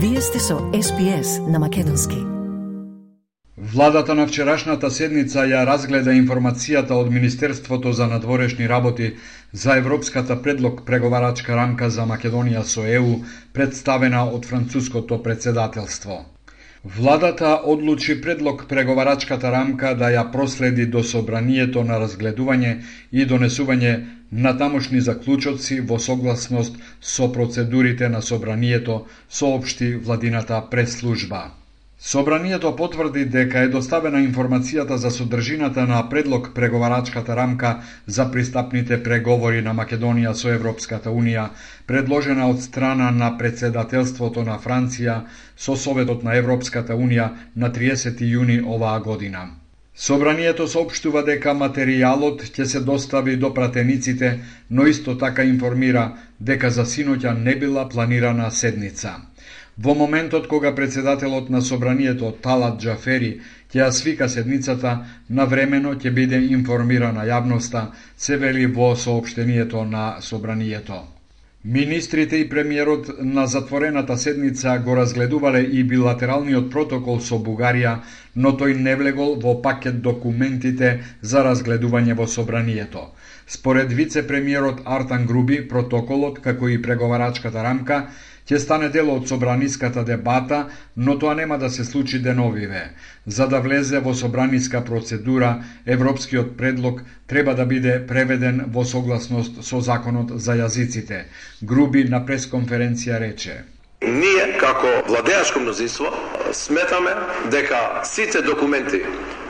Вие сте со СПС на Македонски. Владата на вчерашната седница ја разгледа информацијата од Министерството за надворешни работи за Европската предлог преговарачка рамка за Македонија со ЕУ, представена од француското председателство. Владата одлучи предлог преговарачката рамка да ја проследи до собранието на разгледување и донесување на тамошни заклучоци во согласност со процедурите на собранието, соопшти владината преслужба. Собранието потврди дека е доставена информацијата за содржината на предлог преговарачката рамка за пристапните преговори на Македонија со Европската Унија, предложена од страна на председателството на Франција со Советот на Европската Унија на 30 јуни оваа година. Собранието соопштува дека материјалот ќе се достави до пратениците, но исто така информира дека за синоќа не била планирана седница. Во моментот кога председателот на собранието Талат Джафери ќе ја свика седницата, навремено ќе биде информирана јавноста, се вели во сообштението на собранието. Министрите и премиерот на затворената седница го разгледувале и билатералниот протокол со Бугарија, но тој не влегол во пакет документите за разгледување во собранието. Според вице-премиерот Артан Груби, протоколот, како и преговарачката рамка, ќе стане дел од собраниската дебата, но тоа нема да се случи деновиве. За да влезе во собраниска процедура, европскиот предлог треба да биде преведен во согласност со законот за јазиците. Груби на пресконференција рече. Ние, како владеачко мнозинство, сметаме дека сите документи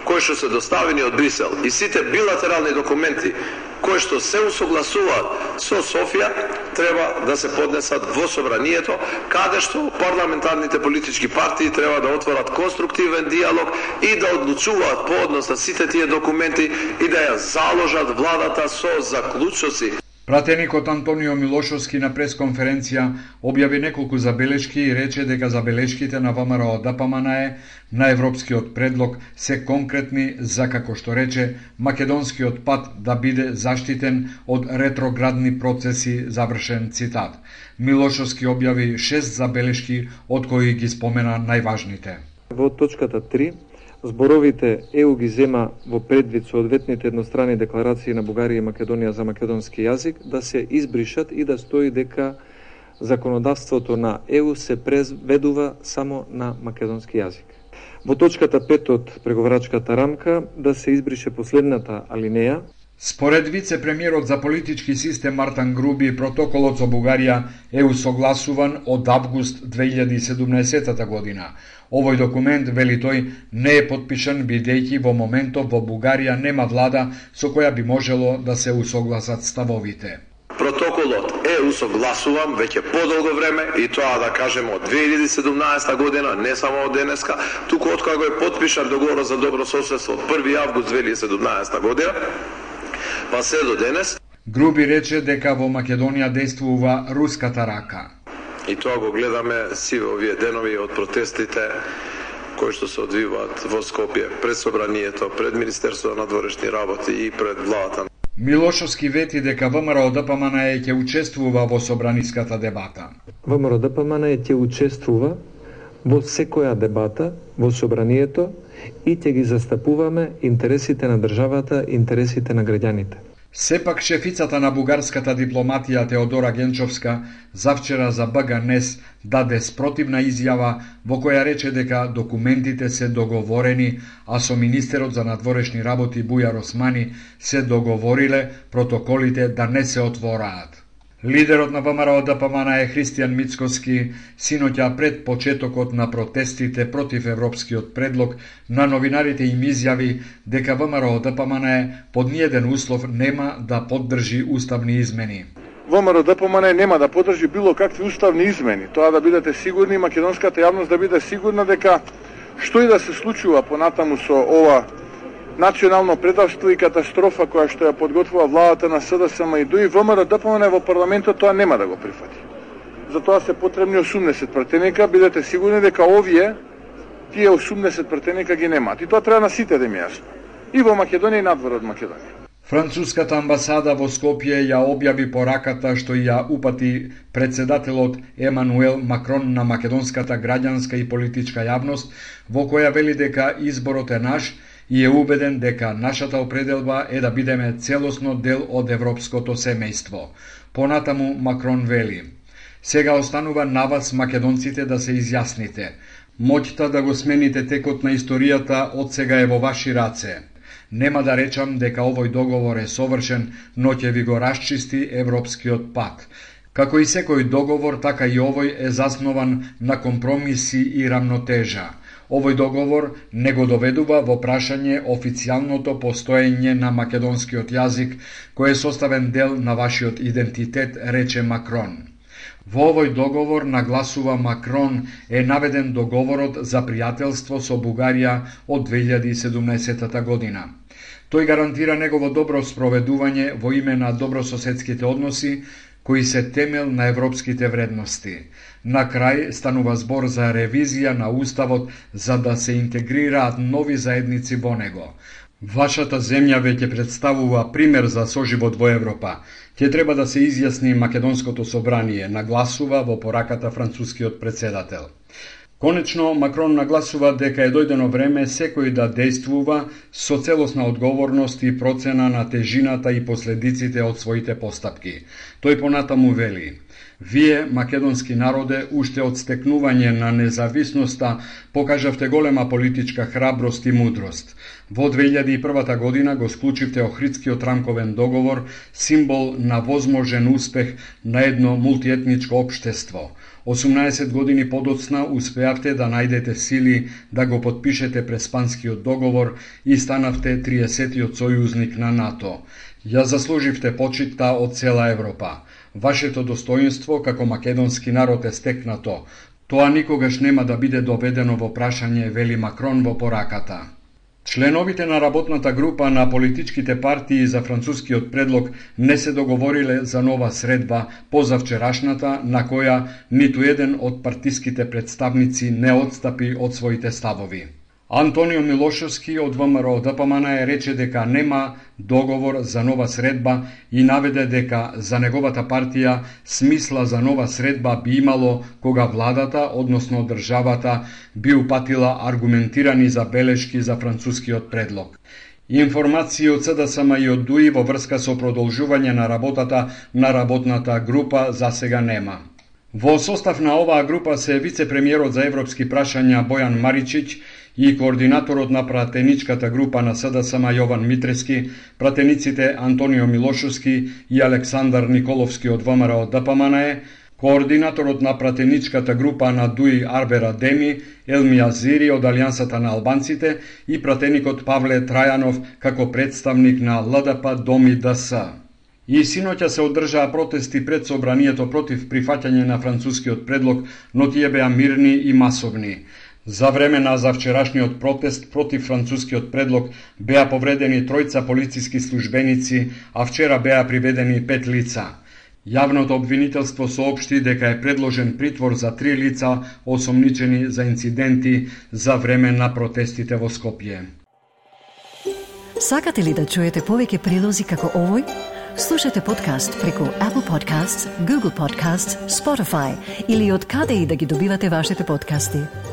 кои што се доставени од Брисел и сите билатерални документи кои што се усогласуваат со Софија треба да се поднесат во собранието каде што парламентарните политички партии треба да отворат конструктивен диалог и да одлучуваат по однос на сите тие документи и да ја заложат владата со заклучоци. Пратеникот Антонио Милошовски на пресконференција објави неколку забелешки и рече дека забелешките на ВМРО ДПМНЕ на европскиот предлог се конкретни за како што рече македонскиот пат да биде заштитен од ретроградни процеси, завршен цитат. Милошовски објави шест забелешки од кои ги спомена најважните. Во точката 3 Зборовите ЕУ ги зема во предвид со одветните еднострани декларации на Бугарија и Македонија за македонски јазик да се избришат и да стои дека законодавството на ЕУ се преведува само на македонски јазик. Во точката 5 од преговорачката рамка да се избрише последната алинеја Според вице-премиерот за политички систем Мартан Груби, протоколот со Бугарија е усогласуван од август 2017 година. Овој документ, вели тој, не е подпишан бидејќи во моментот во Бугарија нема влада со која би можело да се усогласат ставовите. Протоколот е усогласуван веќе подолго време и тоа да кажеме од 2017 година, не само од денеска, туку од кога го е подпишан договорот за добро соседство 1 август 2017 година па се до денес. Груби рече дека во Македонија действува руската рака. И тоа го гледаме си во овие денови од протестите кои што се одвиваат во Скопје, пред собранието, пред Министерството на дворешни работи и пред владата. Милошовски вети дека ВМРО ДПМН ќе учествува во собраниската дебата. ВМРО ДПМН ќе учествува во секоја дебата во собранието и ќе ги застапуваме интересите на државата, интересите на граѓаните. Сепак шефицата на бугарската дипломатија Теодора Генчовска завчера за БГНЕС даде спротивна изјава во која рече дека документите се договорени, а со министерот за надворешни работи Бујар Османи се договориле протоколите да не се отвораат. Лидерот на ВМРО ДПМН е Христијан Мицкоски синоќа пред почетокот на протестите против европскиот предлог на новинарите им изјави дека ВМРО ДПМН под ниеден услов нема да поддржи уставни измени. ВМРО ДПМН нема да поддржи било какви уставни измени. Тоа да бидете сигурни, македонската јавност да биде сигурна дека што и да се случува понатаму со ова национално предавство и катастрофа која што ја подготвува владата на СДСМ и ДУИ, ВМРО да ДПМН во парламентот тоа нема да го прифати. Затоа се потребни 80 пратеника, бидете сигурни дека овие тие 80 пратеника ги немаат. И тоа треба на сите да им јасно. И во Македонија и надвор од Македонија. Француската амбасада во Скопје ја објави пораката што ја упати председателот Емануел Макрон на македонската граѓанска и политичка јавност, во која вели дека изборот е наш и е убеден дека нашата определба е да бидеме целосно дел од европското семејство. Понатаму Макрон вели: Сега останува на вас македонците да се изјасните. Моќта да го смените текот на историјата од сега е во ваши раце. Нема да речам дека овој договор е совршен, но ќе ви го расчисти европскиот пат. Како и секој договор, така и овој е заснован на компромиси и рамнотежа. Овој договор не го доведува во прашање официјалното постоење на македонскиот јазик, кој е составен дел на вашиот идентитет, рече Макрон. Во овој договор, нагласува Макрон, е наведен договорот за пријателство со Бугарија од 2017 година. Тој гарантира негово добро спроведување во име на добрососедските односи, кои се темел на европските вредности. На крај станува збор за ревизија на Уставот за да се интегрираат нови заедници во него. Вашата земја веќе представува пример за соживот во Европа. Ќе треба да се изјасни Македонското собрание, нагласува во пораката францускиот председател. Конечно, Макрон нагласува дека е дојдено време секој да действува со целосна одговорност и процена на тежината и последиците од своите постапки. Тој понатаму вели – Вие, македонски народе, уште од стекнување на независноста, покажавте голема политичка храброст и мудрост. Во 2001 година го склучивте Охридскиот рамковен договор, символ на возможен успех на едно мултиетничко обштество. 18 години подоцна успеавте да најдете сили да го подпишете преспанскиот договор и станавте 30-тиот сојузник на НАТО. Ја заслуживте почитта од цела Европа. Вашето достоинство како македонски народ е стекнато. Тоа никогаш нема да биде доведено во прашање, вели Макрон во пораката. Членовите на работната група на политичките партии за францускиот предлог не се договориле за нова средба позавчерашната на која ниту еден од партиските представници не отстапи од своите ставови. Антонио Милошевски од ВМРО ДПМН е рече дека нема договор за нова средба и наведе дека за неговата партија смисла за нова средба би имало кога владата, односно државата, би упатила аргументирани забелешки за францускиот предлог. Информации од СДСМ и од ДУИ во врска со продолжување на работата на работната група за сега нема. Во состав на оваа група се вице-премиерот за европски прашања Бојан Маричич, и координаторот на пратеничката група на СДСМ Јован Митрески, пратениците Антонио Милошовски и Александар Николовски од ВМРО да ДПМНЕ, координаторот на пратеничката група на ДУИ Арбера Деми, Елми Азири од Алијансата на албанците и пратеникот Павле Трајанов како представник на ЛДП Доми ДС. И синоќа се одржаа протести пред собранието против прифаќање на францускиот предлог, но тие беа мирни и масовни. За време на завчерашниот протест против францускиот предлог беа повредени тројца полициски службеници, а вчера беа приведени пет лица. Јавното обвинителство соопшти дека е предложен притвор за три лица осомничени за инциденти за време на протестите во Скопје. Сакате ли да чуете повеќе прилози како овој? Слушате подкаст преку Apple Podcasts, Google Podcasts, Spotify или од каде и да ги добивате вашите подкасти.